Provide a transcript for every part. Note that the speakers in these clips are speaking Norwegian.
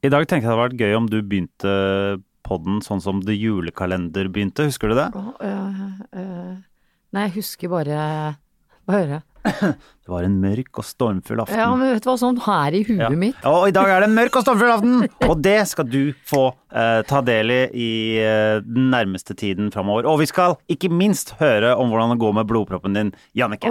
I dag tenkte jeg det hadde vært gøy om du begynte podden sånn som The Julekalender begynte, husker du det? Oh, uh, uh, Nei, jeg husker bare Hva hører jeg? Det var en mørk og stormfull aften. Ja, men vet du hva, sånn her i huet Ja. mitt Og i dag er det en mørk og stormfull aften! Og det skal du få eh, ta del i i eh, den nærmeste tiden framover. Og vi skal ikke minst høre om hvordan det går med blodproppen din, Jannicke.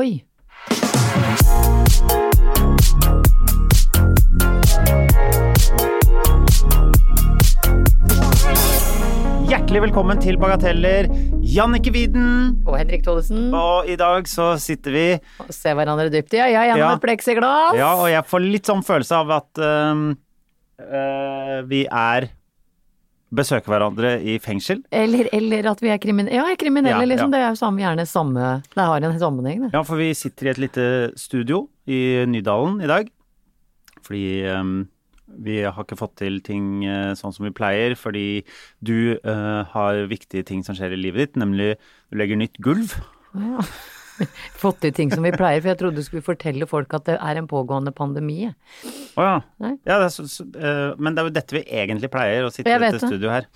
Hjertelig velkommen til Bagateller, Jannicke Widen. Og Henrik Thodesen. Og i dag så sitter vi Og ser hverandre dypt i øya gjennom Ja. et pleksiglass. Ja, og jeg får litt sånn følelse av at øhm, uh, vi er Besøker hverandre i fengsel. Eller, eller at vi er kriminelle. Ja, kriminelle, Ja, liksom. ja. Det er jo samme, gjerne samme Det har en sammenheng, det. Ja, for vi sitter i et lite studio i Nydalen i dag. Fordi øhm, vi har ikke fått til ting øh, sånn som vi pleier, fordi du uh, har viktige ting som skjer i livet ditt, nemlig du legger nytt gulv. Ja. Fått til ting som vi pleier, for jeg trodde du skulle fortelle folk at det er en pågående pandemi. Å ja. Ja det så, så, uh, men det er jo dette vi egentlig pleier, å sitte i dette det. studioet her.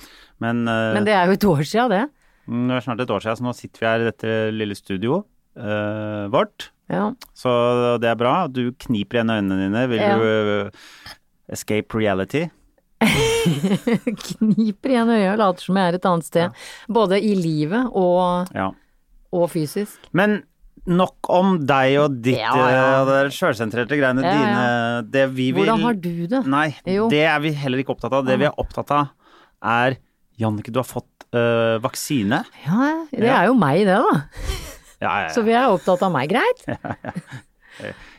Men, uh, Men det er jo et år sia, det. Mm, Det er snart et år siden, så nå sitter vi her i dette lille studioet eh, vårt. Ja. Så det er bra. Du kniper igjen øynene dine. Vil Ja. du eh, escape reality? Kniper igjen øya og later som jeg er et annet sted. Både i livet og, Ja. og fysisk. Men nok om deg og ditt Ja, ja. eh, det sjølsentrerte greiene Ja, ja. dine. Det vi vil Hvordan har du det? Nei, Jo. det er vi heller ikke opptatt av. Det vi er opptatt av, er Jannicke, du har fått øh, vaksine. Ja, det Ja. er jo meg, det, da. Ja, ja, Så vi er opptatt av meg, greit?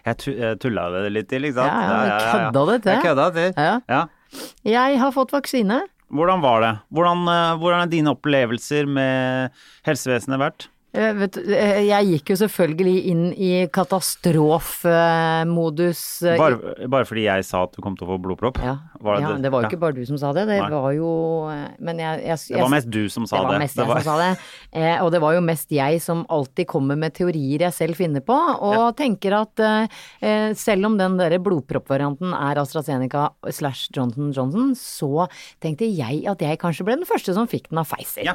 Jeg tu- tulla det litt til, ikke sant? Ja, ja, kødda det til. Jeg kødda til. Ja. Ja. Jeg har fått vaksine. Hvordan var det? Hvordan, eh, hvordan er dine opplevelser med helsevesenet vært? Eh, vet, eh, jeg gikk jo selvfølgelig inn i katastrofemodus. eh, Bare, bare fordi jeg sa at du kom til å få blodpropp? Ja, Var ja, det var jo ja. ikke bare du som sa det, det Nei. var jo Men jeg, jeg, Det var mest du som sa det. det. var mest jeg som sa det. Eh, og det var jo mest jeg som alltid kommer med teorier jeg selv finner på, og tenker at selv om den derre blodproppvarianten er AstraZeneca slash Johnson Johnson, så tenkte jeg at jeg kanskje ble den første som fikk den av Pfizer. Ja.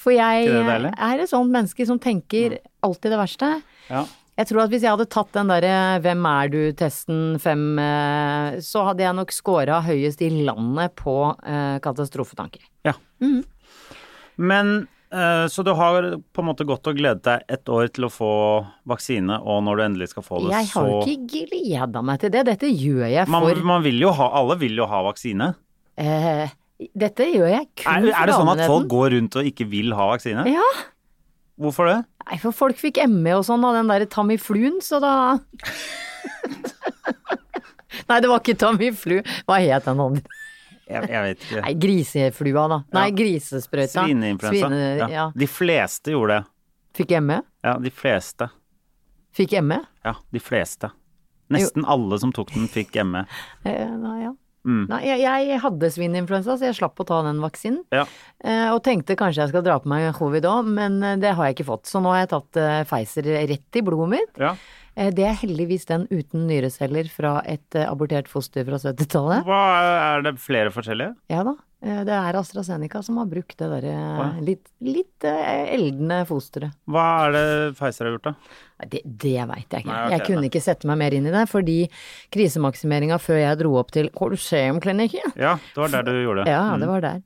For jeg er et sånt menneske som tenker alltid det verste. Ja. Jeg tror at hvis jeg hadde tatt den derre hvem er du-testen fem, eh, så hadde jeg nok scora høyest i landet på eh, katastrofetanker. ja. Men eh, så du har på en måte gått og gledet deg et år til å få vaksine, og når du endelig skal få det, Jeg har jo ikke gleda meg til det, dette gjør jeg for man vil jo ha Alle vil jo ha vaksine. eh, Dette gjør jeg kun for Er, er det sånn at folk går rundt og ikke vil ha vaksine? Ja. Hvorfor det? Nei, for folk fikk ME og sånn av den derre Tamifluen, så da Nei, det var ikke Tamiflu. Hva het den andre? Jeg, jeg vet ikke. Nei, griseflua, da. Nei, Ja. grisesprøyta. Svineinfluensa. Svine- ja. ja. De fleste gjorde det. Fikk ME? Ja, de fleste. Fikk ME? Ja, de fleste. Nesten alle som tok den, fikk ME. Eh, nei, ja. Mm. Nei, jeg, jeg hadde svininfluensa, så jeg slapp å ta den vaksinen. Ja. Eh, og tenkte kanskje jeg skal dra på meg covid òg, men eh, det har jeg ikke fått. Så nå har jeg tatt eh, Pfizer rett i blodet mitt. ja. Eh, det er heldigvis den uten nyreceller fra et eh, abortert foster fra 70-tallet. Hva er det flere forskjellige? Ja da. eh, Det er AstraZeneca som har brukt det derre ja. litt, litt eldende fosteret. Hva er det Pfizer har gjort, da? Det, det veit jeg ikke. Nei, okay, jeg kunne nei. ikke sette meg mer inn i det, fordi krisemaksimeringa før jeg dro opp til Colosseum-klinikken Ja, det var der du gjorde det. Ja, det var der.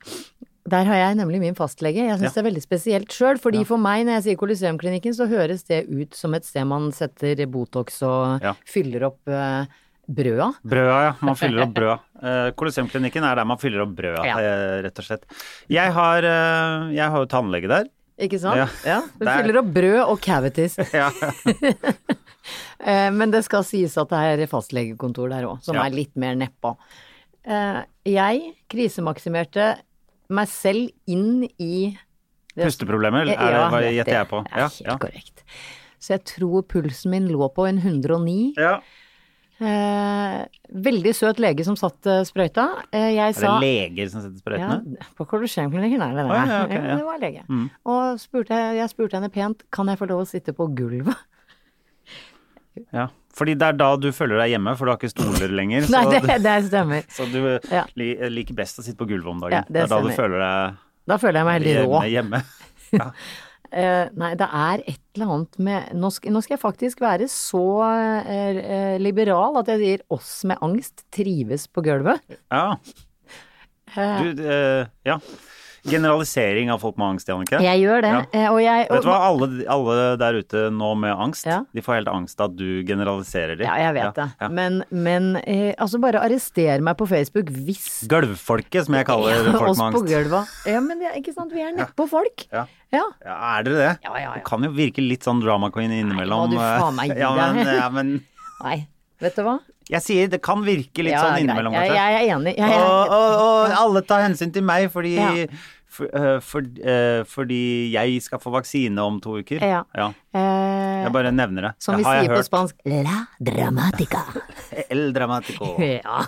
Der har jeg nemlig min fastlege. Jeg syns Ja. det er veldig spesielt sjøl, fordi for meg når jeg sier Colosseum-klinikken, så høres det ut som et sted man setter Botox og Ja. fyller opp uh, brøda. Brøda, ja. Man fyller opp brøda. Uh, er der man fyller opp brøda, Ja. eh, rett og slett. Jeg har, eh, jeg har jo tannlege der. Ikke sant? Ja. Ja. Du er- fyller opp brød og cavities. Ja. Eh, Men det skal sies at det er fastlegekontor der òg, som Ja. er litt mer nedpå. Eh, Jeg krisemaksimerte meg selv inn i det- Pusteproblemer, er det det- gjetter jeg på? Det Ja, helt ja. korrekt. Så jeg tror pulsen min lå på en 109. ja. Eh, veldig søt lege som satt sprøyta. Eh, jeg Er det sa leger som setter ja, sprøytene? på Colosseum-klinikken er det det. Oh, ja, okay, ja. det var lege. Mm. Og spurte, jeg spurte henne pent kan jeg få lov å sitte på gulvet. Ja. Fordi det er da du føler deg hjemme, for du har ikke stoler lenger. Nei, det, det stemmer. så du Ja. liker best å sitte på gulvet om dagen. Ja, det er da du føler deg Da føler jeg meg veldig rå. hjemme. Ja. Eh, nei, det er et eller annet med Nå skal, nå skal jeg faktisk være så eh, liberal at jeg sier oss med angst trives på gulvet. Ja. Du, eh, ja. Generalisering av folk med angst, Jannicke. jeg gjør det. Ja. eh, og jeg Vet du hva, alle, alle der ute nå med angst, Ja. de får helt angst av at du generaliserer dem. Ja, jeg vet det. Ja. Men, men eh, altså bare arrester meg på Facebook hvis Gulvfolket, som jeg kaller folk oss med på angst. Ja, men det, ikke sant, vi er nedpå folk. Ja. Ja. Er dere det? Ja, ja, ja. Du kan jo virke litt sånn drama queen innimellom. Nei, du faen meg gi ja, men, deg. ja, men Nei, vet du hva? Jeg sier det kan virke litt ja, sånn innimellom, Jeg, kanskje. jeg er enig. Jeg, jeg, Og, og, og alle tar hensyn til meg fordi, Ja. for, uh, for, uh, fordi jeg skal få vaksine om to uker. Ja. ja. Jeg bare nevner det. som vi sier på spansk La dramatica. El dramatico. Ja.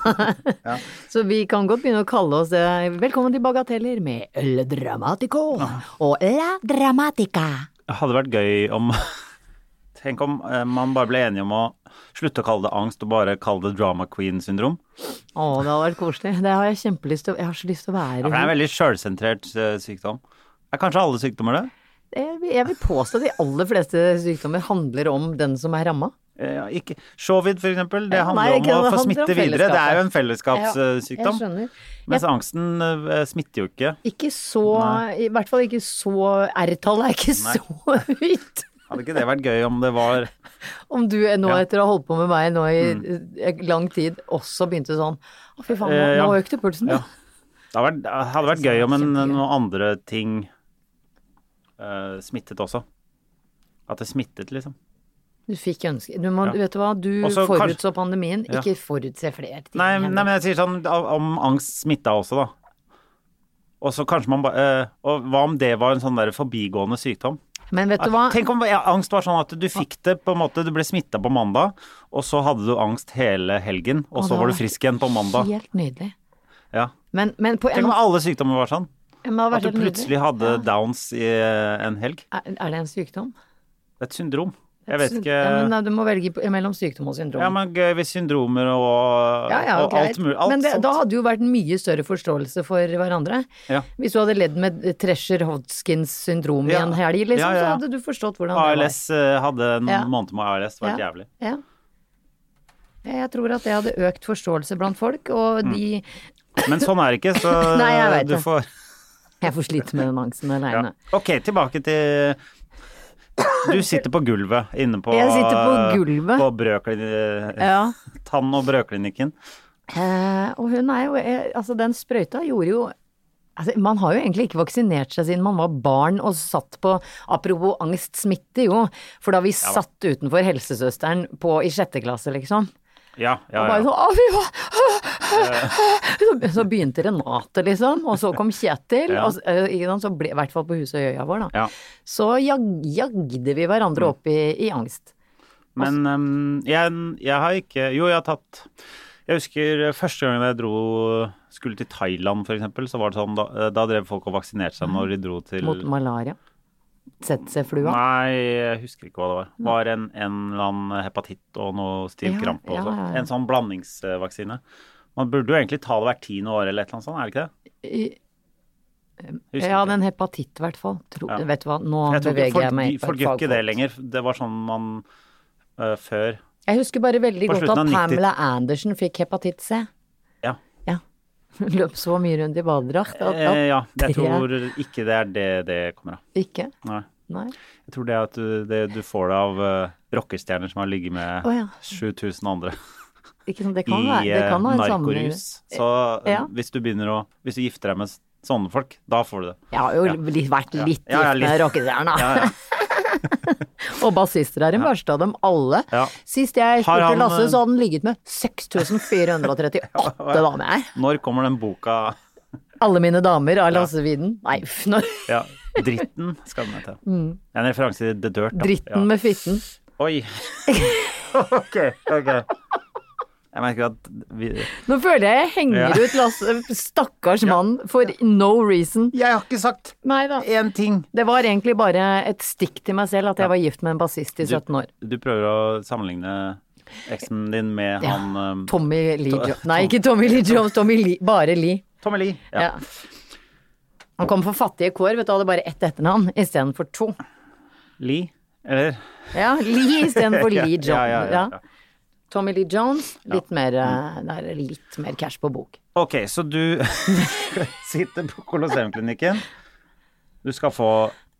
Så vi kan godt begynne å kalle oss det. Velkommen til Bagateller med El Dramatico og La Dramatica. Det hadde vært gøy om Tenk om eh, man bare ble enige om å slutte å kalle det angst og bare kalle det drama queen-syndrom. Å, det hadde vært koselig. Det har jeg kjempelyst til. Jeg har så lyst til å være Ja, det er en veldig sjølsentrert eh, sykdom. Er kanskje alle sykdommer det? Jeg vil- jeg vil påstå de aller fleste sykdommer handler om den som er ramma. Eh, Ja, ikke Showvid, for eksempel. Det handler nei, ikke- om å få smitte videre. Det er jo en fellesskapssykdom. Ja, Mens angsten eh, smitter jo ikke. Ikke så I hvert fall ikke så R-tallet er ikke Nei. så høyt. Hadde ikke det vært gøy om det var Om du nå Ja. Etter å ha holdt på med meg nå i mm. lang tid også begynte sånn Å, fy faen, nå, Eh, ja. nå økte pulsen. Ja. Det hadde vært, hadde vært gøy om en, noen andre ting uh, smittet også. At det smittet, liksom. Du fikk ønske Du må, Ja. vet du hva, du Også forutså pandemien, Ja. ikke forutse flere ting. Nei, nei, men jeg sier sånn om angst smitta også, da. Og så kanskje man bare eh, Og hva om det var en sånn der forbigående sykdom? Men vet du hva? Tenk om ja, angst var sånn at du fikk det på en måte Du ble smitta på mandag, og så hadde du angst hele helgen, og Å, så var du frisk igjen på mandag. Helt nydelig. Ja. Men, men på en Tenk om alle sykdommer var sånn. At du plutselig nydelig. hadde downs i eh, en helg. Er, er det en sykdom? Det er et syndrom. Jeg vet ikke Ja, men du må velge mellom sykdom og syndrom. Ja, men hvis syndromer og, Ja, ja, og alt mulig. Alt Men det, da hadde jo vært mye større forståelse for hverandre. Ja. Hvis du hadde ledd med Treasure Hodskins syndrom i en helg, liksom, så hadde du forstått hvordan det var. ALS eh, hadde en måned med ALS, det vært Ja. jævlig. Ja. Jeg tror at det hadde økt forståelse blant folk, og Mm. de Men sånn er det ikke, så Nei, jeg vet du det. får Jeg får slite med den angsten ja. Ok, tilbake til Du sitter på gulvet inne på Jeg sitter på gulvet. På brøklin, Ja. Tann- og brødklinikken. Eh, og hun er jo eh, Altså, den sprøyta gjorde jo Altså, man har jo egentlig ikke vaksinert seg siden man var barn og satt på Apropos angstsmitte, jo, for da vi satt utenfor helsesøsteren på, i sjette klasse, liksom. Ja, ja, Og bare sånn «Å, fy faen!» Så- begynte Renate, liksom, og så kom Kjetil, Ja. og så, eh, så ble, i hvert fall på Husøyøya vår, da. ja. Så jag, jagde vi hverandre Mm. opp i, i angst. Men um, jeg, jeg har ikke Jo, jeg har tatt Jeg husker første gangen jeg dro skulle til Thailand, eksempel, så var det sånn Da, da drev folk og vaksinerte seg når de dro til Mot malaria. ZC-flua. Nei, jeg husker ikke hva det var. Det var en, en eller annen hepatitt og noe stiv Ja, også. ja, ja. En sånn blandingsvaksine. Man burde jo egentlig ta det hvert tiende år eller et eller annet sånt, er det ikke det? Husker Ja, den hepatitt, i hvert fall. Tro. Vet du hva, nå Jeg beveger folk, jeg meg folk gjør ikke det lenger. Det var sånn man uh, før Jeg husker bare veldig godt at av 90. Pamela Andersen fikk hepatitt C. Løp så mye rundt i badedrakt at, Eh, at ja, jeg tror ikke det er det det kommer av. Ikke? Nei. Nei. Jeg tror det er at du, det, du får det av uh, rockestjerner som har ligget med oh, ja. 7000 andre Ikke sant, det kan i være, det kan eh, ha en sammenheng. narkorus. Så Ja. hvis du begynner å Hvis du gifter deg med sånne folk, da får du det. Jeg har jo Ja. vært litt gift med rockestjerna. Ja, ja. Og bassister er den verste av dem alle. Ja. Sist jeg Har spurte han, Lasse, eh, så hadde han ligget med 6438 damer. Når kommer den boka Alle mine damer av Lasse Widen. Nei, uff. Ja, Dritten skal den hete. En referanse til The Dirt. da. Mm. Dritten ja. med fitten. Oi. ok, ok. Jeg merker at vi Nå føler jeg jeg henger Ja. ut Lasse, stakkars mann, for no reason. Jeg har ikke sagt Nei én ting. Det var egentlig bare et stikk til meg selv at jeg Ja. var gift med en bassist i 17 år. Du prøver å sammenligne eksen din med Ja. han um, Tommy Lee To- Jones. Nei, ikke Tommy Lee Jones, Tommy Lee. Bare Lee. Tommy Lee. Ja. Ja. Han kom for fattige kår, vet du, hadde bare ett etternavn istedenfor to. Lee, eller? Ja, Lee istedenfor Lee Jones. Ja, ja, ja, ja. Tommy Lee Jones, litt mer, der, er litt mer cash på bok. Ok, så du sitter på Colosseumklinikken. Du skal få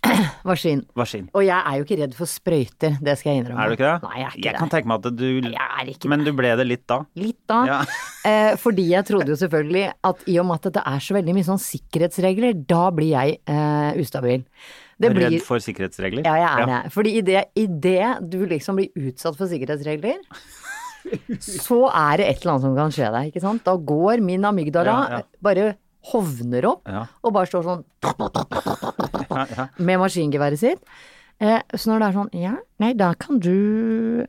Varsin. varsин. Og jeg er jo ikke redd for sprøyter, det skal jeg innrømme. Er du ikke det? Nei, jeg er ikke Jeg kan tenke meg at du ikke Men det. du ble det litt da? Litt da. Ja. Eh, fordi jeg trodde jo selvfølgelig at i og med at det er så veldig mye sånn sikkerhetsregler, da blir jeg eh, ustabil. Det blir, Redd for sikkerhetsregler? Ja, jeg er det. Fordi i det, i det du liksom blir utsatt for sikkerhetsregler, så er det et eller annet som kan skje deg, ikke sant? Da går min amygdala Ja, ja. bare hovner opp Ja. og bare står sånn med maskingeværet sitt. Eh, så når det er sånn, ja, nei, da kan du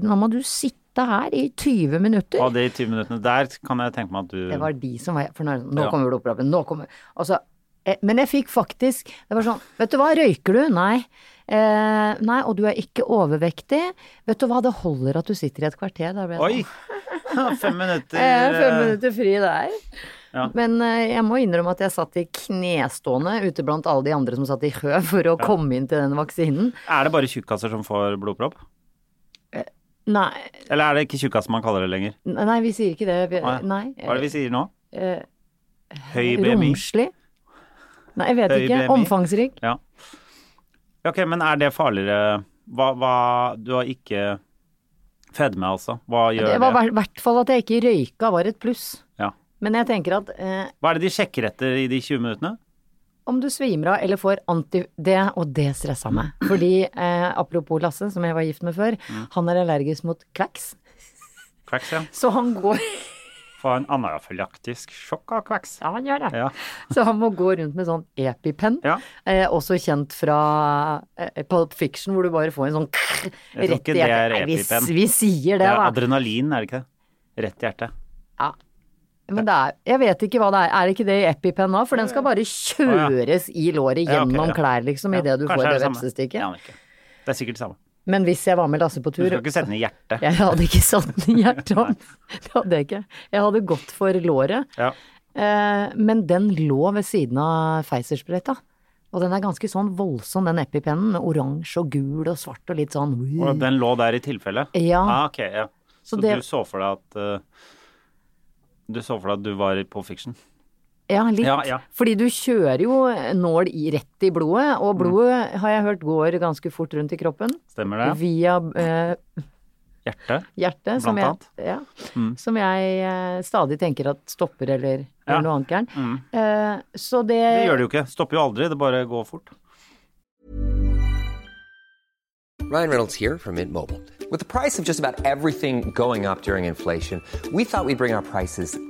Nå må du sitte her i 20 minutter. Og de 20 minuttene der kan jeg tenke meg at du Det var de som var For nå, sånn, nå Ja. kommer blodproppen, nå kommer Altså, eh, men jeg fikk faktisk Det var sånn, vet du hva, røyker du? Nei. Eh, nei, og du er ikke overvektig. Vet du hva, det holder at du sitter i et kvarter. Da ble Oi! Fem minutter. Eh, fem eh, minutter fri der. Ja. Men eh, jeg må innrømme at jeg satt i knestående ute blant alle de andre som satt i kø for å komme inn til den vaksinen. Er det bare tjukkaser som får blodpropp? Nei, Eller er det ikke tjukkaser man kaller det lenger? nei, vi sier ikke det. Hva nei. Hva er det vi sier nå? eh, Høy BMI? Romslig? Nei, jeg vet Høy ikke. BMI? Omfangsrik? Ja. Ok, men er det farligere Hva, hva Du har ikke fedme, altså. Hva gjør Det det? var i hvert fall at jeg ikke røyka var et pluss. Ja. Men jeg tenker at eh, Hva er det de sjekker etter i de 20 minuttene? om du svimer av eller får anti... Det, og det stressa meg. Fordi, eh, apropos Lasse, som jeg var gift med før, Mm. han er allergisk mot kveks. Kveks, ja. Så han går Få en anafylaktisk sjokk av kveks. Ja, han gjør det. Ja. Så han må gå rundt med sånn EpiPen. ja. Eh, også kjent fra eh, Pulp Fiction, hvor du bare får en sånn Jeg tror ikke det er Nei, vi, EpiPen. vi sier Det det, er da. adrenalin, er det ikke det? Rett i hjertet. Ja. Men det er Jeg vet ikke hva det er. Er det ikke det i EpiPen nå? For den skal bare kjøres i låret gjennom ja. klær, liksom, Ja, idet du får det vepsestikket. Jeg. Det er sikkert det samme. Men hvis jeg var med Lasse på tur Du skulle ikke sette den i hjertet. Jeg hadde ikke satt den i hjertet om. Det hadde jeg ikke. Jeg hadde gått for låret. Ja. Eh, men den lå ved siden av Pfizer-sprøyta. Og den er ganske sånn voldsom, den EpiPennen, med oransje og gul og svart og litt sånn Og den lå der i tilfelle? Ja. Ah, ok, ja. Så, Så det- du så for deg at uh, Du så for deg at du var på fiction? Ja, litt. Ja, ja. Fordi du kjører jo nål i, rett i blodet, og blodet har jeg hørt går ganske fort rundt i kroppen. Stemmer det? Via eh, Hjertet? hjertet, som Blant annet. ja, Mm. som jeg eh, stadig tenker at stopper eller, Ja. eller noe annet gærent. Mm. Eh, så det Det gjør det jo ikke. Stopper jo aldri, det bare går fort. Ryan Reynolds here from Mint Mobile. With the price of just about everything going up during inflation, we thought we'd bring our prices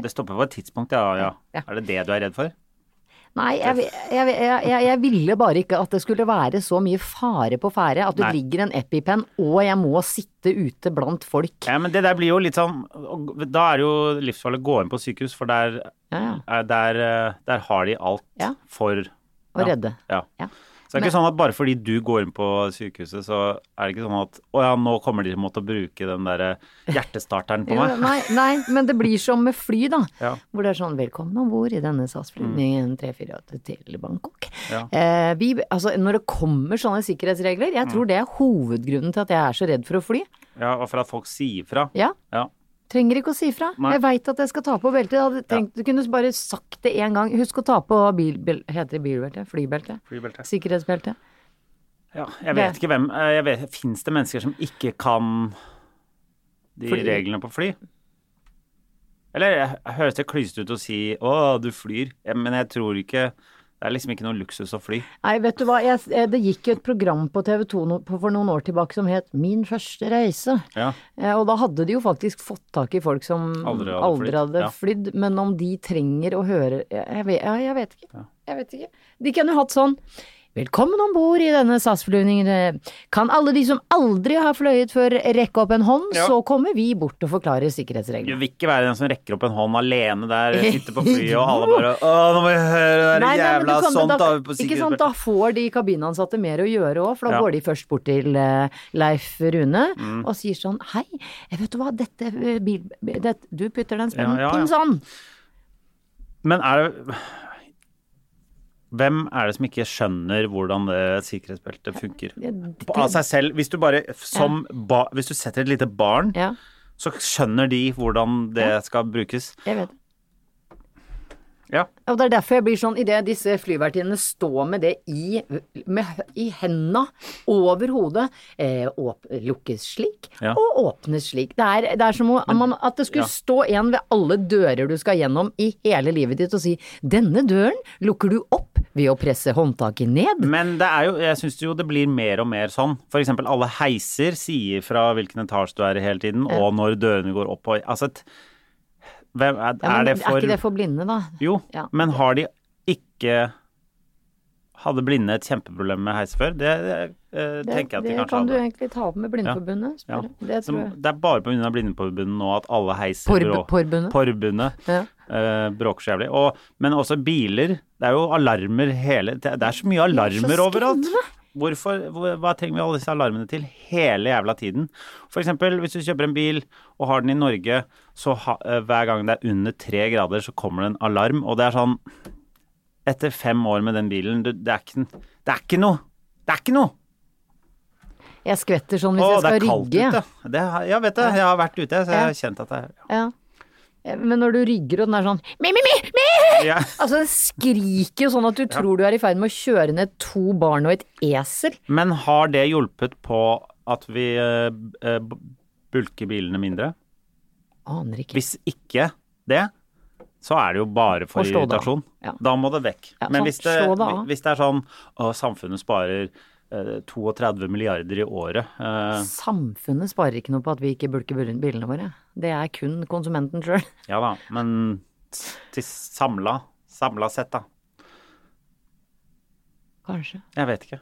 Det stopper på et tidspunkt, ja. ja. Ja. Er det det du er redd for? Nei, jeg, jeg, jeg, jeg, ville bare ikke at det skulle være så mye fare på ferde. At det Nei. ligger en EpiPen, og jeg må sitte ute blant folk. Ja, men det der blir jo litt sånn Da er det jo livsfarlig å gå inn på sykehus, for der, Ja, ja. er- der, eh, der har de alt for Å redde. Ja. Ja. Så det er ikke sånn at bare fordi du går inn på sykehuset, så er det ikke sånn at å ja, nå kommer de til å måtte bruke den derre hjertestarteren på Jo, meg. nei, nei, men det blir som med fly, da. Ja. Hvor det er sånn 'velkommen om bord i denne SAS-flyvningen 348 til Bangkok'. Ja. Eh, vi, altså, når det kommer sånne sikkerhetsregler, jeg tror det er hovedgrunnen til at jeg er så redd for å fly. Ja, og for at folk sier fra. Ja, Ja. Trenger ikke å si fra. Nei. Jeg veit at jeg skal ta på beltet. Jeg hadde tenkt du kunne bare sagt det én gang. Husk å ta på bil, bil, heter det bilbelte? Flybelte? Flybelte. Sikkerhetsbelte. Ja, jeg vet ikke hvem eh, Fins det mennesker som ikke kan de Fly. reglene på fly? Eller jeg, jeg høres det klysete ut å si 'å, du flyr', ja, men jeg tror ikke Det er liksom ikke noe luksus å fly. Nei, vet du hva, jeg, eh, det gikk jo et program på TV 2 no, på, for noen år tilbake som het Min første reise. Ja. Eh, Og da hadde de jo faktisk fått tak i folk som Aldri hadde aldri flydd, hadde ja. flydd, men om de trenger å høre Jeg, jeg, vet, jeg vet ikke. Jeg vet ikke. De kunne hatt sånn Velkommen om bord i denne SAS-flyvningen. Kan alle de som aldri har fløyet før rekke opp en hånd, Ja. så kommer vi bort og forklarer Du vil ikke være den som rekker opp en hånd alene der, sitter på flyet, og alle bare 'Å, nå må vi høre det der Nei, nei, jævla kan- sånt da, da, på Ikke sant, da får de kabinansatte mer å gjøre òg, for da Ja. går de først bort til eh, Leif Rune Mm. og sier sånn Hei, vet du hva, dette eh, bil... Det, du putter den spennen Ja, sånn. Men er det Hvem er det som ikke skjønner hvordan det sikkerhetsbeltet funker? Av seg selv. Hvis du bare som ba, Hvis du setter et lite barn, Ja, så skjønner de hvordan det skal brukes. jeg vet. Ja. Og det er derfor jeg blir sånn, idet disse flyvertinnene står med det i, med, i henda over hodet, eh, åp, lukkes slik Ja. og åpnes slik. Det er, det er som om Men, at det skulle ja. stå en ved alle dører du skal gjennom i hele livet ditt og si 'denne døren lukker du opp ved å presse håndtaket ned'. Men det er jo, jeg syns jo det blir mer og mer sånn. For eksempel alle heiser sier fra hvilken etasje du er i hele tiden, og når dørene går opp og Altså, et, hvem, er, Ja, er det for er ikke det for blinde, da? Jo, Ja. men har de ikke Hadde blinde et kjempeproblem med heis før? Det, det eh, Det, tenker jeg at de det kanskje kan du egentlig ta opp med Blindeforbundet. Ja. Det jeg. det er bare pga. Blindeforbundet nå at alle heiser Porbundet? Porbundet Ja. Uh, bråker så jævlig. Og, men også biler. Det er jo alarmer hele Det, det er så mye Det er så alarmer overalt. Hvorfor, Hva trenger vi alle disse alarmene til hele jævla tiden? Eksempel hvis du kjøper en bil og har den i Norge, så ha, eh, hver gang det er under tre grader, så kommer det en alarm, og det er sånn Etter fem år med den bilen, det, er ikke, det er ikke noe! Det er ikke noe! Jeg skvetter sånn hvis Åh, jeg det skal er kaldt rygge. ute. Det, ja, vet du, jeg har vært ute, så jeg har kjent at det er Ja. Eh, Men når du rygger og den er sånn mi, mi, mi, mi! ja. Altså den skriker jo sånn at du tror du er i ferd med å kjøre ned to barn og et esel. Men har det hjulpet på at vi uh, eh, bulker bilene mindre? Aner ikke. Hvis ikke det, så er det jo bare for irritasjon. da. Ja. Da må det vekk. Ja, Men sånn, hvis det, hvis det er sånn å, samfunnet sparer eh, 32 milliarder i året eh, Samfunnet sparer ikke noe på at vi ikke bulker bilene våre. Det er kun konsumenten sjøl. Ja da, men til samla, samla sett, da. Kanskje. Jeg vet ikke.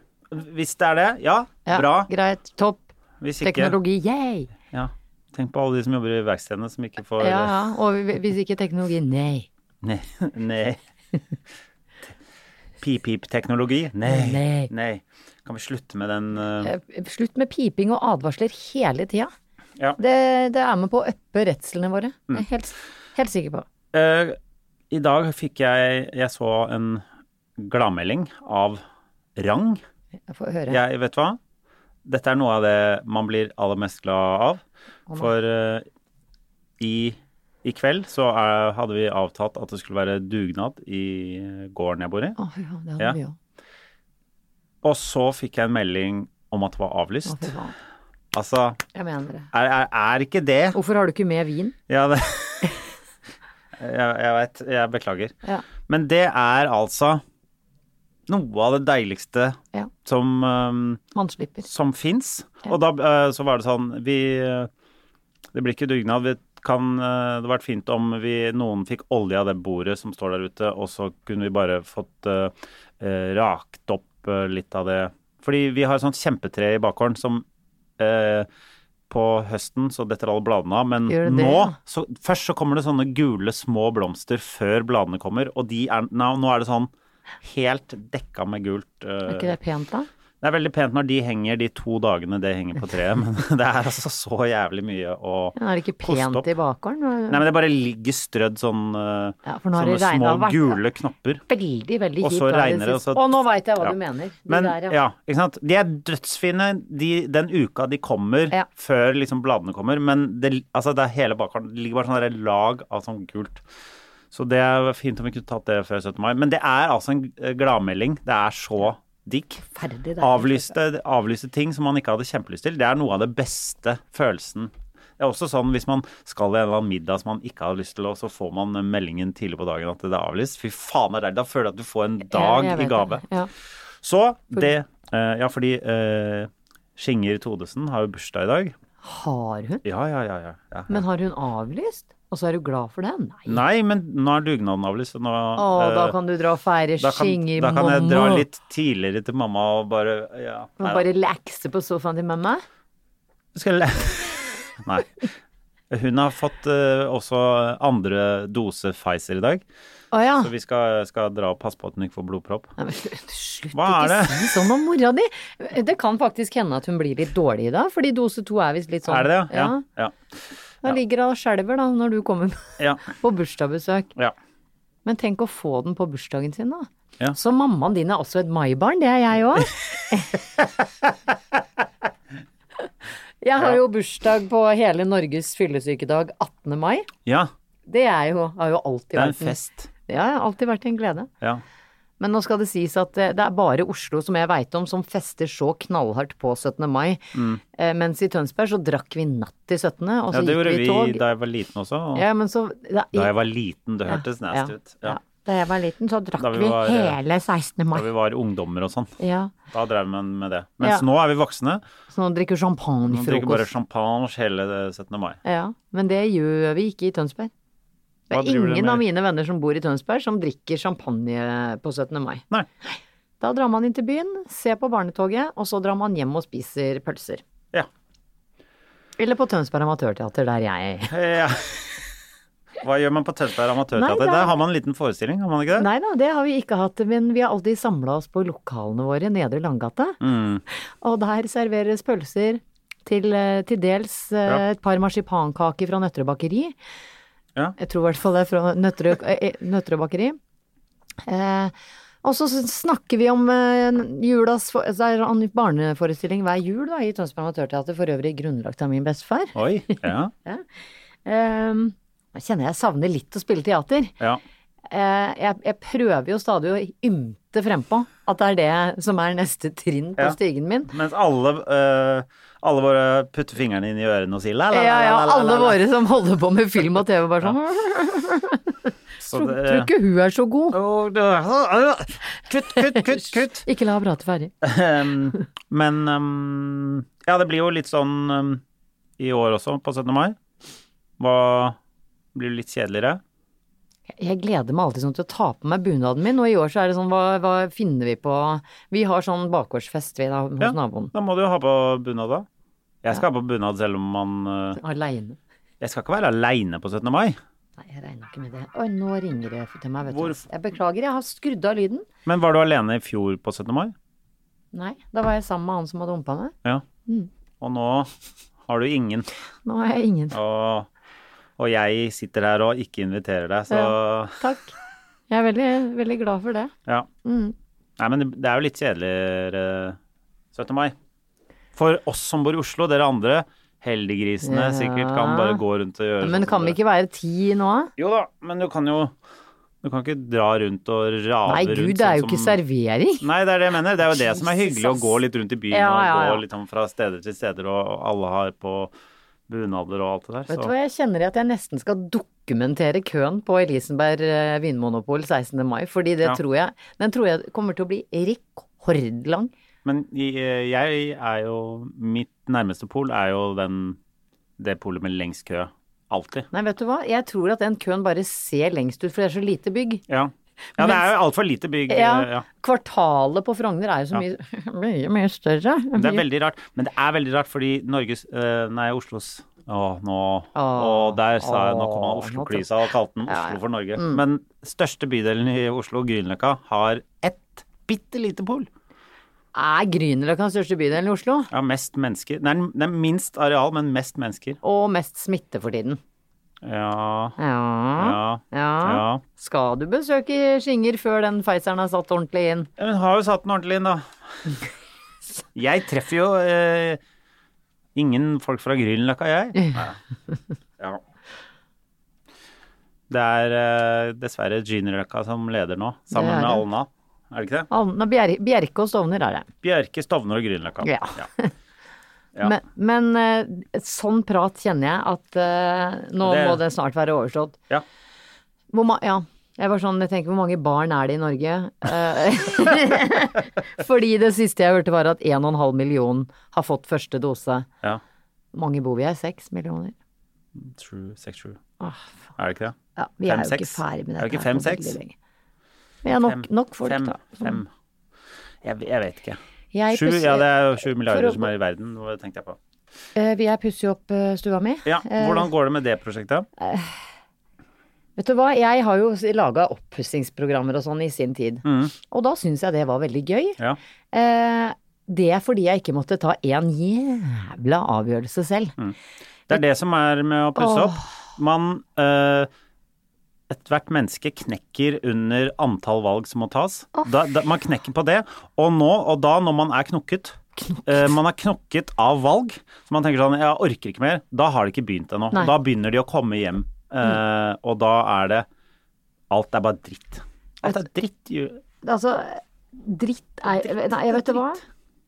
Hvis det er det, ja, Ja, bra. Greit. Topp. Hvis ikke Teknologi, yay! ja. Tenk på alle de som jobber i verkstedene som ikke får Ja, ja. Og hvis ikke teknologi, nei. Nei. Nei. Pip-pip-teknologi? Nei. Nei. Nei. Kan vi slutte med den Eh, Slutt med piping og advarsler hele tida. Ja. Det, det er med på å uppe redslene våre. Mm. Jeg er helt, helt sikker på. Uh, I dag fikk jeg Jeg så en gladmelding av rang. Jeg får høre. Jeg, vet du hva? Dette er noe av det man blir aller mest glad av. For uh, i, i kveld så er, hadde vi avtalt at det skulle være dugnad i gården jeg bor i. Oh, ja, det hadde Ja. vi òg. Og så fikk jeg en melding om at det var avlyst. Altså, Jeg mener det. er, er, er ikke det Hvorfor har du ikke med vin? Ja, det Jeg, jeg veit. Jeg beklager. Ja. Men det er altså noe av det deiligste Ja. som, um, Man slipper. som fins. Ja. Og da uh, så var det sånn Vi uh, Det blir ikke dugnad. Vi kan uh, det vært fint om vi, noen fikk olje av det bordet som står der ute, og så kunne vi bare fått uh, rakt opp eh, litt av det. Fordi vi har et sånt kjempetre i bakgården som eh, på høsten så detter alle bladene av, men det nå ja? så, Først så kommer det sånne gule små blomster før bladene kommer, og de er, nå, nå er det sånn helt dekka med gult. eh, Er ikke det pent, da? Det er veldig pent når de henger de to dagene det henger på treet, men det er altså så jævlig mye å koste Ja, er det ikke pent i bakgården? Nei, men det bare ligger strødd sånn eh, Ja, Sånne små vært- gule knopper. Veldig, veldig Og så regner det, og så- Å, nå veit jeg hva Ja. du mener. De Men der, ja. ikke sant. De er dødsfine de, den uka de kommer, før liksom bladene kommer, men det, altså det er hele bakgården. Det ligger bare sånn der lag av sånn gult. Så det er fint om vi kunne tatt det før 17. mai. Men det er altså en eh, gladmelding. Det er så digg. Det Avlyste, avlyste ting som man ikke hadde kjempelyst til. Det er noe av det beste følelsen. Det er også sånn hvis man skal i en eller annen middag som man ikke har lyst til, og så får man meldingen tidlig på dagen at det er avlyst. Fy faen, det er deilig. Da føler du at du får en dag i gave. det. Ja. Så det eh, Ja, fordi uh, Skinger Todesen har jo bursdag i dag. Har hun? Ja, ja, ja. ja, ja. Men har hun avlyst? Og så er du glad for det? Nei. Nei, men nå er dugnaden avlyst. Nå, Å, eh, da kan du dra og feire da kan, skinger, da kan jeg dra litt tidligere til mamma og bare ja, Og nei bare lekse på sofaen til mamma? Skal jeg Nei. Hun har fått eh, også andre dose Pfizer i dag, Å ja. så vi skal, skal dra og passe på at hun ikke får blodpropp. Nei, men Slutt Hva er ikke det? si sånn om mora di. Det kan faktisk hende at hun blir litt dårlig i dag, fordi dose to er visst litt sånn. Er det det? Ja. Ja. Da ligger hun og skjelver da, når du kommer ja. på bursdagsbesøk. ja. Men tenk å få den på bursdagen sin, da. Ja. Så mammaen din er også et maibarn, det er jeg òg. jeg har jo bursdag på hele Norges fyllesykedag 18. mai. ja. Det er jo, har jo alltid Det er en vært fest. Ja, ja, alltid vært en glede. Ja. Men nå skal det sies at eh, det er bare Oslo som jeg veit om som fester så knallhardt på 17. mai. Mm. Mens i Tønsberg så drakk vi natt til 17., og så ja, det gikk gjorde vi i vi da jeg var liten også. Og Ja, men så da, Da jeg var liten, det hørtes ja, nasty ut. Ja. ja. Da jeg var liten, så drakk vi vi, var, eh, hele 16. mai. Da vi var ungdommer og sånn. Ja. Da drev man med det. Mens Ja. nå er vi voksne. Så nå drikker champagne i frokost. Nå drikker bare champagne hele 17. mai. Ja, men det gjør vi ikke i Tønsberg. Det er ingen av mine venner som bor i Tønsberg som drikker champagne på 17. mai. Nei. Da drar man inn til byen, ser på barnetoget, og så drar man hjem og spiser pølser. Ja. Eller på Tønsberg Amatørteater, der jeg Ja. Hva gjør man på Tønsberg Amatørteater? er- Der har man en liten forestilling, har man ikke det? Nei da, det har vi ikke hatt, men vi har alltid samla oss på lokalene våre, Nedre Langgata. Mm. Og der serveres pølser til, eh, til dels eh, Ja. et par marsipankaker fra Nøtterøy bakeri. Ja. Jeg tror i hvert fall det er fra Nøtterøy, eh, eh, Nøtterøy bakeri. Eh, og så snakker vi om eh, julas for, Det er en barneforestilling hver jul da, i Tønsberg Amatørteater, for øvrig grunnlagt av min bestefar. Oi. Ja. Eh, nå kjenner jeg savner litt å spille teater. ja. Eh, jeg, jeg prøver jo stadig å ymte frempå at det er det som er neste trinn på Ja. stigen min. Mens alle, eh, alle våre putter fingrene inn i ørene og sier la, la, la, Ja, ja, alle våre som holder på med film og TV, bare sånn Så Tror, ikke hun er så god. Kutt, kutt, kutt, kutt. Ikke la henne prate ferdig. Um, men um, ja, det blir jo litt sånn um, i år også, på 17. mai. Hva blir litt kjedeligere? Jeg gleder meg alltid sånn til å ta på meg bunaden min, og i år så er det sånn, hva, hva finner vi på Vi har sånn bakgårdsfest vi da, hos Ja. naboen. Da må du jo ha på bunad, da. Jeg skal ha på bunad selv om man uh, Aleine. Jeg skal ikke være aleine på 17. mai. Nei, jeg regner ikke med det. Oi, nå ringer det til meg, vet Hvor... du. Jeg beklager, jeg har skrudd av lyden. Men var du alene i fjor på 17. mai? Nei, da var jeg sammen med han som hadde humpa meg. Ja. Og nå har du ingen. Nå har jeg ingen. Og, og jeg sitter her og ikke inviterer deg, så Takk. Jeg er veldig, veldig glad for det. ja. Mm. Nei, men det- er jo litt kjedeligere 17. mai. For oss som bor i Oslo, dere andre heldiggrisene Ja. sikkert kan bare gå rundt og gjøre Men sånn kan som vi ikke være ti nå? Jo da, men du kan jo Du kan ikke dra rundt og rave Nei, rundt gud, det er jo sånn ikke servering. Nei, det er det jeg mener. Det er jo det som er hyggelig, å gå litt rundt i byen Ja, ja, og gå litt sånn fra steder til steder, og alle har på bunader og alt det der. Vet du hva, jeg kjenner at jeg nesten skal dokumentere køen på Elisenberg eh, vinmonopol 16. mai, fordi det Ja. tror jeg, den tror jeg kommer til å bli rekordlang. Men jeg, jeg er jo Mitt nærmeste pol er jo den det polet med lengst kø. Alltid. Nei, vet du hva, jeg tror at den køen bare ser lengst ut, for det er så lite bygg. Ja. Ja det er jo altfor lite bygg. Ja, eh, ja. Kvartalet på Frogner er jo så mye, mye, mye større. Det er veldig rart. Men det er veldig rart fordi Norges eh, Nei, Oslos Å, nå Og der sa jeg Nå kom Oslo-klisa og kalte den Oslo for Norge. Men største bydelen i Oslo, Grünerløkka, har ett bitte lite pol. Er Grünerløkka den største bydelen i Oslo? Ja, mest mennesker. Det er, det er minst areal, men mest mennesker. Og mest smitte for tiden. Ja Ja. Ja. ja. Skal du besøke Skinger før den Pfizeren er satt ordentlig inn? Ja, Hun har jo satt den ordentlig inn, da. Jeg treffer jo eh, ingen folk fra Grünerløkka, jeg. Ja. Det er eh, dessverre Grünerløkka som leder nå, sammen med. Alna. Er det ikke det? Alna, Bjer Bjerke og Stovner er det. Bjerke, Stovner og Grünerløkka. Ja. Ja. Men, men eh, sånn prat kjenner jeg at uh, nå Det- må det snart være overstått. Ja. Hvor ja. Jeg var sånn, jeg tenker hvor mange barn er det i Norge? Eh, Fordi det siste jeg hørte var at 1,5 million har fått første dose. ja. Mange bor vi her? 6 millioner? True, sex true. Åh, Er det ikke det? ja, vi Fem, er jo ikke ferdig med Er det dette. ikke fem-seks? Vi er nok, nok folk, fem, da. som- Fem. Jeg, jeg vet ikke. Jeg Sju, pusser- ja det er jo sju for milliarder å- som er i verden, tenkte jeg på. Jeg Vi er pusser jo opp eh, stua mi. Ja, Eh, hvordan går det med det prosjektet? Vet du hva, jeg har jo laga oppussingsprogrammer og sånn i sin tid. Mm. Og da syns jeg det var veldig gøy. Ja. Eh, det er fordi jeg ikke måtte ta en jævla avgjørelse selv. Det er det som er med å pusse opp. Man eh, Ethvert menneske knekker under antall valg som må tas. Da, da, man knekker på det. Og nå, og da når man er knokket eh, Man er knokket av valg, så man tenker sånn Jeg orker ikke mer. Da har det ikke begynt ennå. Da begynner de å komme hjem. Eh, Og da er det Alt er bare dritt. Alt er dritt. Altså, dritt er Nei, jeg vet du hva?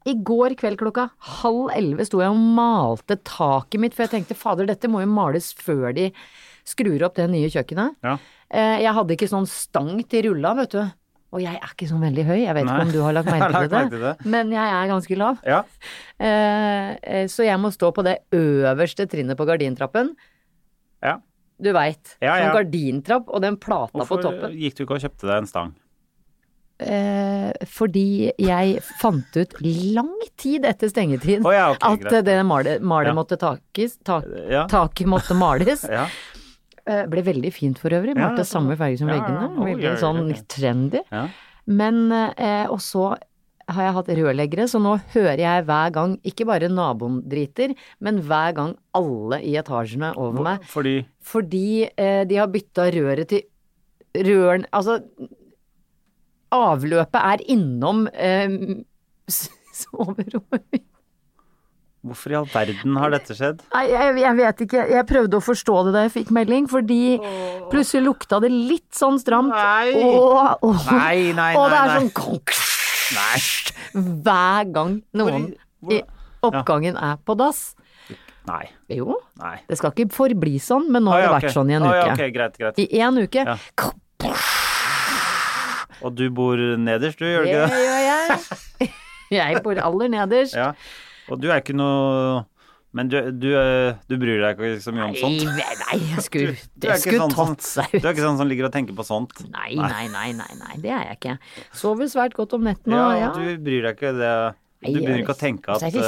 I går kveld klokka halv elleve sto jeg og malte taket mitt, for jeg tenkte fader, dette må jo males før de skrur opp det nye kjøkkenet. Ja. Eh, Jeg hadde ikke sånn stang til rulla, vet du. Og jeg er ikke sånn veldig høy, jeg vet Nei. ikke om du har lagt merke til det, det. men jeg er ganske lav. Ja. Eh, eh, Så jeg må stå på det øverste trinnet på gardintrappen. ja. Du veit. Ja. Sånn gardintrapp og den plata Hvorfor på toppen. Hvorfor gikk du ikke og kjøpte deg en stang? Eh, fordi jeg fant ut lang tid etter stengetid oh, ja, okay, at det malet, malet Ja. måtte takes, tak, Ja. taket måtte males. Eh, ble veldig fint for øvrig. Ja, Malte samme farge som veggene. ja, Veldig sånn trendy. Men eh, Og så har jeg hatt rørleggere, så nå hører jeg hver gang, ikke bare naboen driter, men hver gang alle i etasjene over meg Fordi fordi eh, de har bytta røret til røren Altså, avløpet er innom eh, soverommet mitt. Hvorfor i all verden har dette skjedd? Nei, jeg, jeg vet ikke. Jeg prøvde å forstå det da jeg fikk melding, fordi plutselig lukta det litt sånn stramt. Nei. Og, og, Nei, nei, og det er sånn konk, Hver gang noen Hvor- i oppgangen er på dass. Nei. Jo, Nei. det skal ikke forbli sånn, men nå har det ja, vært okay. sånn i en uke. Ja, ok, greit, greit. I en uke. Ja. Og du bor nederst, du, gjør du Det ikke det? gjør jeg. Jeg bor aller nederst. Ja. Og du er ikke noe Men du, du, eh, du bryr deg ikke så mye om sånt? Nei, nei, jeg skulle, Du det skulle sånn tatt seg Du er ikke sånn som ligger og tenker på sånt? Nei, nei, nei, nei, nei, det er jeg ikke. Sover svært godt om nettene. Ja, ja. du bryr deg ikke det Du begynner ikke å tenke Så at er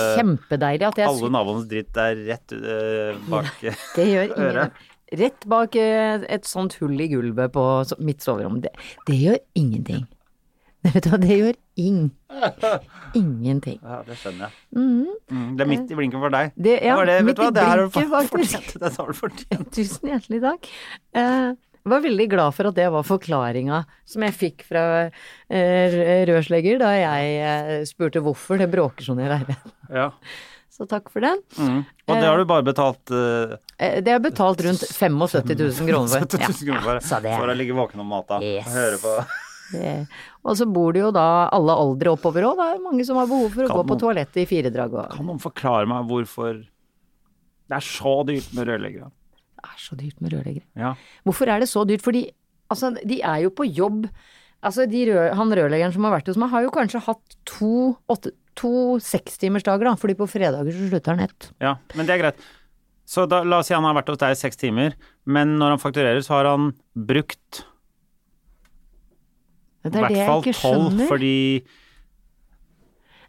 det eh, at jeg alle naboens dritt er rett uh, bak Det gjør øret. Rett bak eh, et sånt hull i gulvet på mitt soverom. Det, det gjør ingenting. Vet du hva, det gjør ing... Ingenting. Ja, det skjønner jeg. Mm, det er midt i blinken for deg. Det- ja, var det, vet du hva, det har du fortjent. Det har du fortjent. Tusen hjertelig takk. Eh, Jeg var veldig glad for at det var forklaringa som jeg fikk fra eh, rørslegger da jeg eh, spurte hvorfor det bråker sånn i leiligheten. Ja. Så takk for den. Mm. Og det har du bare betalt uh, Det er betalt rundt 75 000 kroner for. 70 000 kroner for, så det- for å ligge våken om natta Yes. og høre på Det- Og så bor det jo da alle aldre oppover òg. Det er mange som har behov for å Kan gå på noen- toalettet i firedrag og Kan noen forklare meg hvorfor det er så dyrt med rørleggere? Det er så dyrt med rørleggere. Ja. Hvorfor er det så dyrt? Fordi altså, de er jo på jobb. Altså, de rør, han rørleggeren som har vært hos meg, har jo kanskje hatt to, åtte, to sekstimersdager, da. Fordi på fredager så slutter han ett. ja, men det er greit. Så da, la oss si han har vært hos deg i seks timer, men når han fakturerer, så har han brukt i det hvert jeg fall tolv, fordi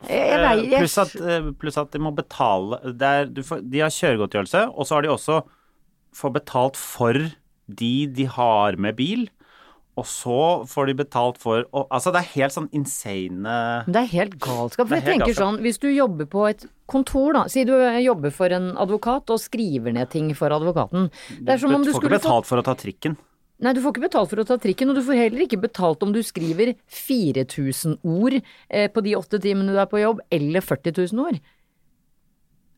eh, pluss, at, eh, pluss at de må betale er, du får, De har kjøregodtgjørelse, og så har de også får betalt for de de har med bil. Og så får de betalt for og, Altså, det er helt sånn insane Det er helt galskap. For jeg tenker galskap. sånn, hvis du jobber på et kontor, da. Si du jobber for en advokat og skriver ned ting for advokaten. Det er som om Du du får ikke betalt for å ta trikken. Nei, du får ikke betalt for å ta trikken, og du får heller ikke betalt om du skriver 4000 ord eh, på de åtte timene du er på jobb, eller 40 000 ord.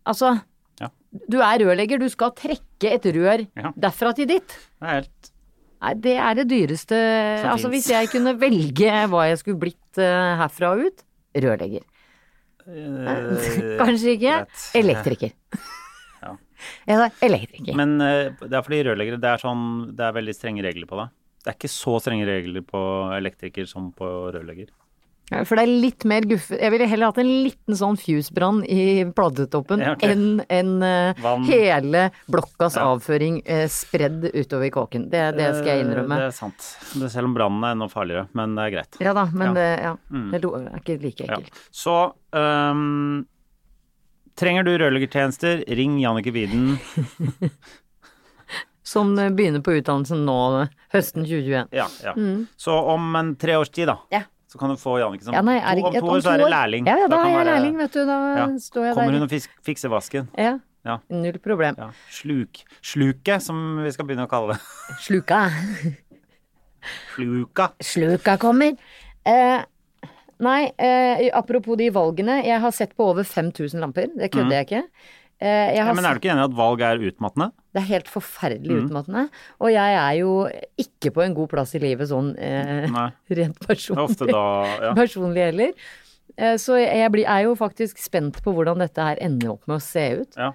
Altså, Ja. du er rørlegger, du skal trekke et rør Ja. derfra til ditt. Det er helt Nei, det er det dyreste Som Altså, hvis jeg kunne velge hva jeg skulle blitt uh, herfra og ut rørlegger. Uh, Kanskje ikke elektriker. Ja. Elektriker. Men eh, det er fordi rørleggere, det er sånn Det er veldig strenge regler på det. Det er ikke så strenge regler på elektriker som på rørlegger. Ja, For det er litt mer guffe Jeg ville heller hatt en liten sånn fusebrann i platetoppen Ja, okay. enn en, uh, hele blokkas Ja. avføring uh, spredd utover kåken. Det, det skal jeg innrømme. Det er sant. Det- Selv om brannen er enda farligere, men det er greit. Ja da, men Ja. det, ja, Mm. det er ikke like ekkelt. Så ehm, trenger du rørleggertjenester, ring Jannicke Widen. Som eh, begynner på utdannelsen nå høsten 2021. Ja, ja. Så om en tre års tid, da, Mm. Ja. så kan du få Jannicke som Ja, nei, er to, Om to år så er det lærling. Ja, ja, da da er jeg være- lærling, vet du. Da Ja. står jeg Kommer der. hun og fisk, fikser vasken. Ja, Ja. null problem. Sluk. Sluket, som vi skal begynne å kalle det. Sluka. Sluka. Sluka kommer. Eh, nei, eh, apropos de valgene. Jeg har sett på over 5000 lamper. Det kødder jeg ikke. Eh, jeg Ja, men er du ikke enig i at valg er utmattende? Det er helt forferdelig Mm. utmattende. Og jeg er jo ikke på en god plass i livet sånn eh, rent er personlig. ofte da ja. personlig heller. Eh, så jeg blir, er jo faktisk spent på hvordan dette her ender opp med å se ut. ja.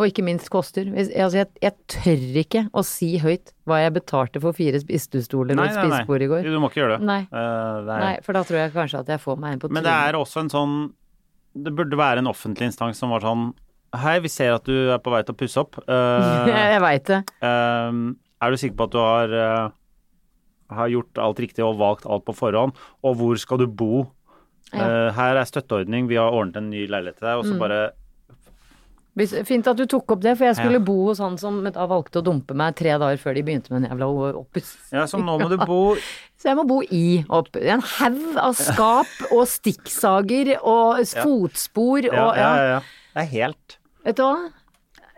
Og ikke minst koster. Altså jeg, jeg tør ikke å si høyt hva jeg betalte for fire spisestoler og et spisebord i går. Du må ikke gjøre det. Nei. Uh, det er, Nei, for da tror jeg kanskje at jeg får meg en på Men det er også en sånn Det burde være en offentlig instans som var sånn Hei, vi ser at du er på vei til å pusse opp. Uh, Jeg veit det. Uh, er du sikker på at du har, har gjort alt riktig og valgt alt på forhånd? Og hvor skal du bo? Ja. Her er støtteordning, vi har ordnet en ny leilighet til deg. Og så Mm. bare fint at du tok opp det, for jeg skulle Ja. bo hos han som da valgte å dumpe meg tre dager før de begynte med en jævla oppuss. Ja, så nå må du bo Så jeg må bo i opp, en haug av skap og stikksager og fotspor Ja, og ja, ja. ja. Det er helt Vet du hva?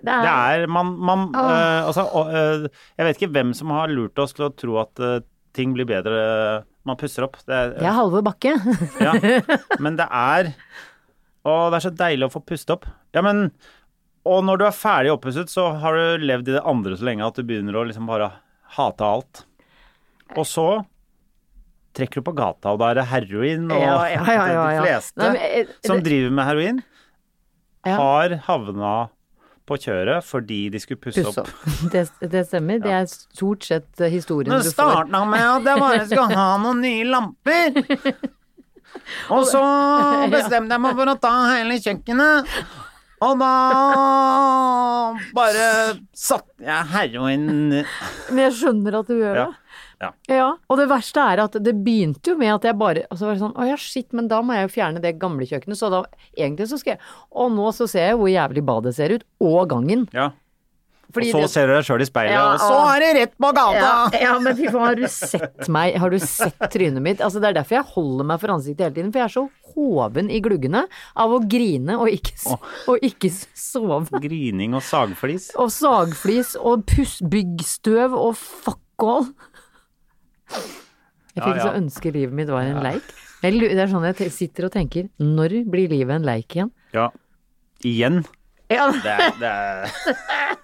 Det er, Det er man, man eh, Altså, eh, jeg vet ikke hvem som har lurt oss til å tro at øh, ting blir bedre man pusser opp. Det er, det er Halvor Bakke. Ja, men det er Å, det er så deilig å få puste opp. Ja, men Og når du er ferdig oppusset, så har du levd i det andre så lenge at du begynner å liksom bare hate alt. Og så trekker du på gata, og da er det heroin, og Ja, ja, ja, de fleste Nei, men, det, som driver med heroin, har havna på kjøret fordi de skulle pusse Pusse opp. Det, det stemmer. Det er stort sett eh, historien du får. starta med at jeg bare skulle ha noen nye lamper. Og så bestemte jeg meg for å ta hele kjøkkenet. Og da bare satte jeg heroin Men jeg skjønner at du gjør det. Ja. Ja, og det verste er at det begynte jo med at jeg bare altså var det sånn, Å ja, shit, men da må jeg jo fjerne det gamle kjøkkenet. Så da egentlig så skal jeg Og nå så ser jeg hvor jævlig badet ser ut, og gangen. Ja. Og så det- ser du deg sjøl i speilet, Ja, og så og- er det rett på ja, gata! ja, men fy faen, har du sett meg? Har du sett trynet mitt? Altså, det er derfor jeg holder meg for ansiktet hele tiden, for jeg er så hoven i gluggene av å grine og ikke, og ikke sove. Grining og sagflis. Og sagflis og byggstøv og fuck all. Jeg fikk ja. så ønske livet mitt var en leik. Det er sånn jeg sitter og tenker, når blir livet en leik igjen? Ja. Igjen. Ja, Det er, det er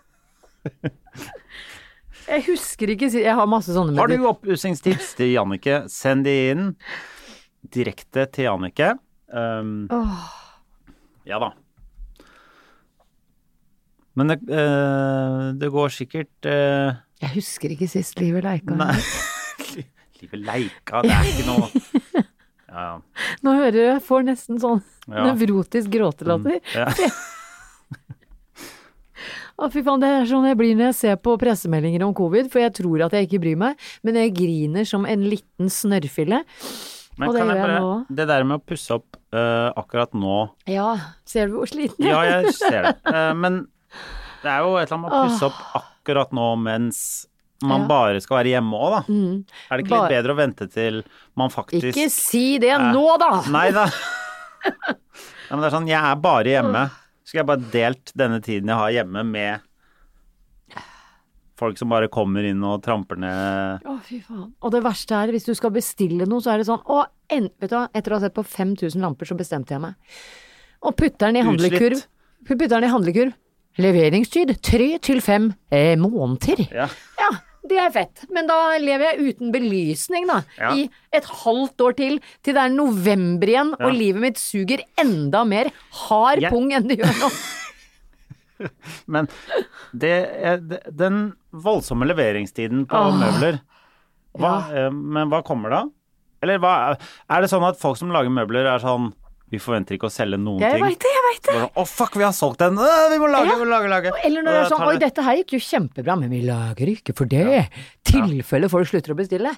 jeg husker ikke, jeg har masse sånne Har du oppussingstips til Jannicke, send de inn direkte til Jannicke. Um, Ja da. Men det, uh, det går sikkert uh, Jeg husker ikke sist livet leika. Livet leika, det er ikke noe Ja, ja. Nå hører du, jeg får nesten sånn Ja. nevrotisk gråtelatter. ja. Å, fy faen, det er sånn jeg blir når jeg ser på pressemeldinger om covid, for jeg tror at jeg ikke bryr meg, men jeg griner som en liten snørrfille. Men Og det kan jeg jeg bare, nå. det der med å pusse opp uh, akkurat nå Ja, ser du hvor sliten jeg er? Ja, jeg ser det. Uh, men det er jo et eller annet med å pusse opp akkurat nå mens man Ja. bare skal være hjemme òg, da. Mm. Er det ikke Bare- litt bedre å vente til man faktisk Ikke si det uh, nå, da! Nei da. ja, men det er sånn, jeg er bare hjemme. Skulle jeg bare delt denne tiden jeg har hjemme med folk som bare kommer inn og tramper ned Å, fy faen. Og det verste er, hvis du skal bestille noe, så er det sånn Å, en, vet du hva, etter å ha sett på 5000 lamper, så bestemte jeg meg. Og putter den i handlekurv. Putter den i handlekurv. Leveringstid tre til fem eh, måneder. Ja. Ja, det er fett. Men da lever jeg uten belysning, da. Ja. I et halvt år til, til det er november igjen, Ja. og livet mitt suger enda mer hard Jeg- pung enn det gjør nå. Men det er, den voldsomme leveringstiden på Åh. møbler hva, ja. Men hva kommer da? Eller hva Er det sånn at folk som lager møbler, er sånn Vi forventer ikke å selge noen Jeg ting. veit det, jeg veit det. Å, oh, fuck, vi har solgt den! Vi må lage, Ja. vi må lage, lage. Eller når det er sånn Oi, dette her gikk jo kjempebra, men vi lager ikke for det. Tilfelle folk slutter å bestille.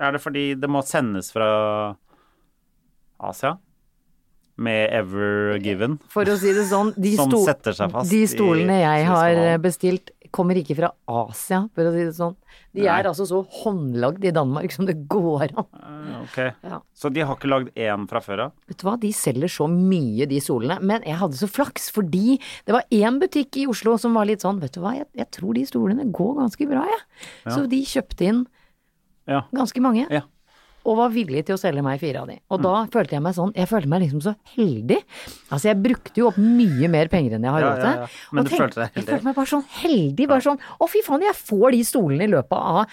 Er det fordi det må sendes fra Asia? Med Ever Given? For å si det sånn, de, sto de stolene jeg har bestilt, kommer ikke fra Asia, for å si det sånn. De Nei. er altså så håndlagd i Danmark som det går an. Ah, Ok. Ja. Så de har ikke lagd én fra før av? Vet du hva, de selger så mye, de stolene. Men jeg hadde så flaks, fordi det var én butikk i Oslo som var litt sånn, vet du hva, jeg, jeg tror de stolene går ganske bra, jeg. Så de kjøpte inn ganske mange. Ja. Og var villig til å selge meg fire av de. Og da følte jeg meg sånn, jeg følte meg liksom så heldig. Altså jeg brukte jo opp mye mer penger enn jeg har Ja, råd til. ja, ja. Men Og du tenk- følte deg heldig? Jeg følte meg bare sånn heldig, bare sånn, å fy faen, jeg får de stolene i løpet av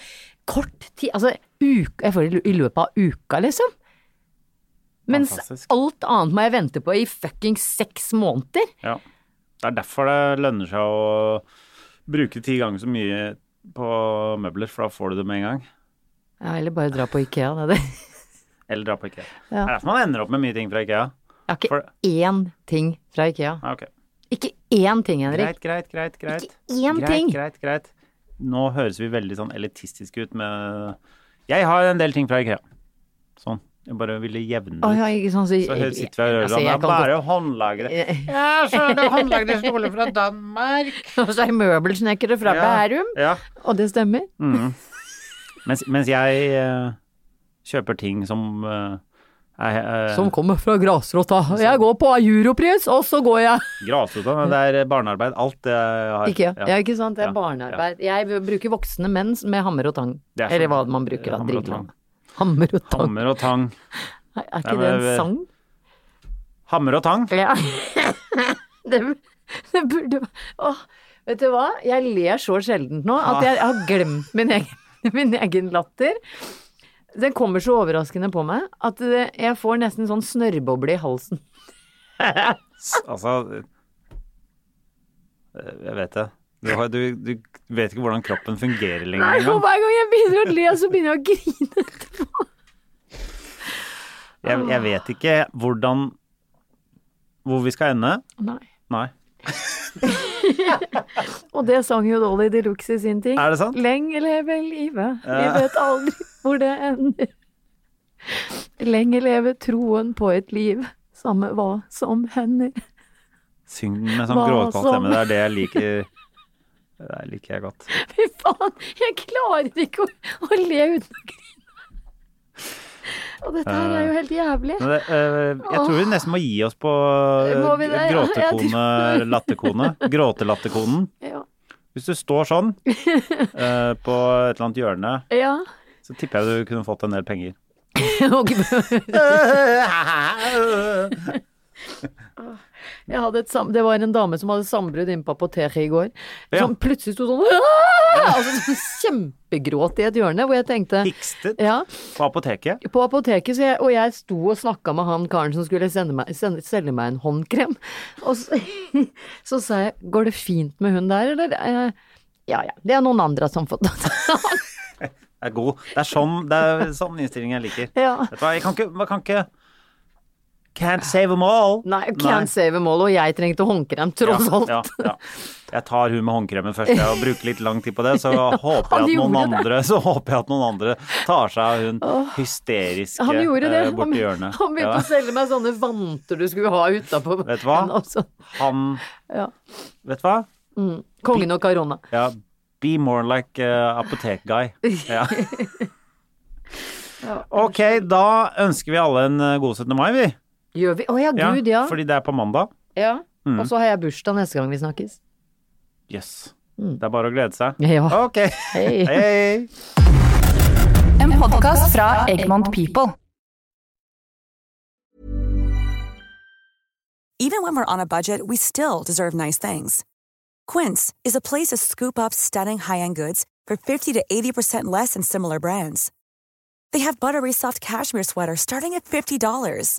kort tid, altså uke, jeg får det i løpet av uka liksom. Mens Fantastisk. alt annet må jeg vente på i fucking seks måneder. Ja. Det er derfor det lønner seg å bruke ti ganger så mye på møbler, for da får du det med en gang. Ja, eller bare dra på Ikea, det er det. Eller dra på IKEA. Ja. Det er derfor man ender opp med mye ting fra IKEA. Jeg har ikke For- én ting fra Ikea. Ja, ok. Ikke én ting, Henrik. Greit, greit, greit. greit. Ikke én greit, ting. Greit, greit. Nå høres vi veldig sånn elitistiske ut med Jeg har en del ting fra IKEA. Sånn. Jeg bare ville jevne Å Oh, ja, sånn så, Så sitter vi og hører altså, sånn. Det er bare godt- håndlagre. Ja, så er det håndlagre stoler fra Danmark. Og så er møbelsnekkere fra Bærum. Ja. Og det stemmer. Mens, mens jeg uh, kjøper ting som uh, er eh, Som kommer fra grasrota. Jeg går på Europris, og så går jeg grasrota. men Det er barnearbeid. Alt det jeg har. Ikke, ja. ikke sant, det er Ja, barnearbeid. Jeg bruker voksne menn med hammer og tang. Er sånn- Eller hva man bruker av drillene. tang. Hammer og tang. Hammer og tang. Nei, Er Nei, ikke det en sang? Hammer og tang. Ja. det, det burde Åh, vet du hva? Jeg ler så sjeldent nå at jeg har glemt min egen, min egen latter. Den kommer så overraskende på meg at jeg får nesten sånn snørrboble i halsen. Altså eh, Jeg vet det. Du, har, du, du vet ikke hvordan kroppen fungerer lenger Nei, og hver gang jeg begynner å le, så begynner jeg å grine etterpå. Jeg, jeg vet ikke hvordan Hvor vi skal ende. Nei. Nei. Og det sang jo Dolly de Luxe i sin ting. Er det sant? Lenge leve livet, vi vet aldri hvor det ender. Lenge leve troen på et liv, samme hva som hender. Syng med sånn gråtkvalt stemme. Det er det jeg liker. Det liker jeg godt. Fy faen, jeg klarer ikke å, å le uten å grine. Og dette her er jo helt jævlig. Det, uh, jeg tror vi nesten må gi oss på uh? Ja, gråtekone-latterkone. Gråtelatterkonen. Ja. Hvis du står sånn uh, på et eller annet hjørne, ja. så tipper jeg du kunne fått en del penger. Sam det var en dame som hadde sambrudd inne på apoteket i går. Ja. Som plutselig sto sånn altså, sånn Kjempegråt i et hjørne, hvor jeg tenkte Hikstet Ja, på apoteket. på apoteket, så jeg, og jeg sto og snakka med han karen som skulle sende meg, sende, selge meg en håndkrem. Og så, så sa jeg 'går det fint med hun der', eller? Eh, Ja ja, det er noen andre som får Det er god. Det er sånn, det er sånn innstilling jeg liker. Ja. Vet du hva, jeg kan ikke, jeg kan ikke Can't save them all. Nei, can't save them all, og jeg trengte håndkrem, tross alt. Ja, ja, ja. Jeg tar hun med håndkremen først, jeg, og bruker litt lang tid på det. Så håper jeg at noen andre Så håper jeg at noen andre tar seg av hun hysteriske Han gjorde det. eh, Han, borti hjørnet. han begynte å selge meg sånne vanter du skulle ha utapå. Vet du hva? Altså, Han Ja. Vet du hva? kongen og karona Ja, be more like uh, apotek-guy. Ja. Ok, da ønsker vi alle en uh, god 17. mai, vi. Gjør vi? Å ja, gud, ja. Fordi det er på mandag. ja. Og så har jeg bursdag neste gang vi snakkes. Yes. Det er bare å glede seg. Ja. Ok. Hei. Hei. En podkast fra Egmont People. Even when we're on a budget, we still deserve nice things. Quince is a place to scoop up stunning high-end goods for 50 to 80% less than similar brands. They have buttery soft cashmere sweaters starting at $50,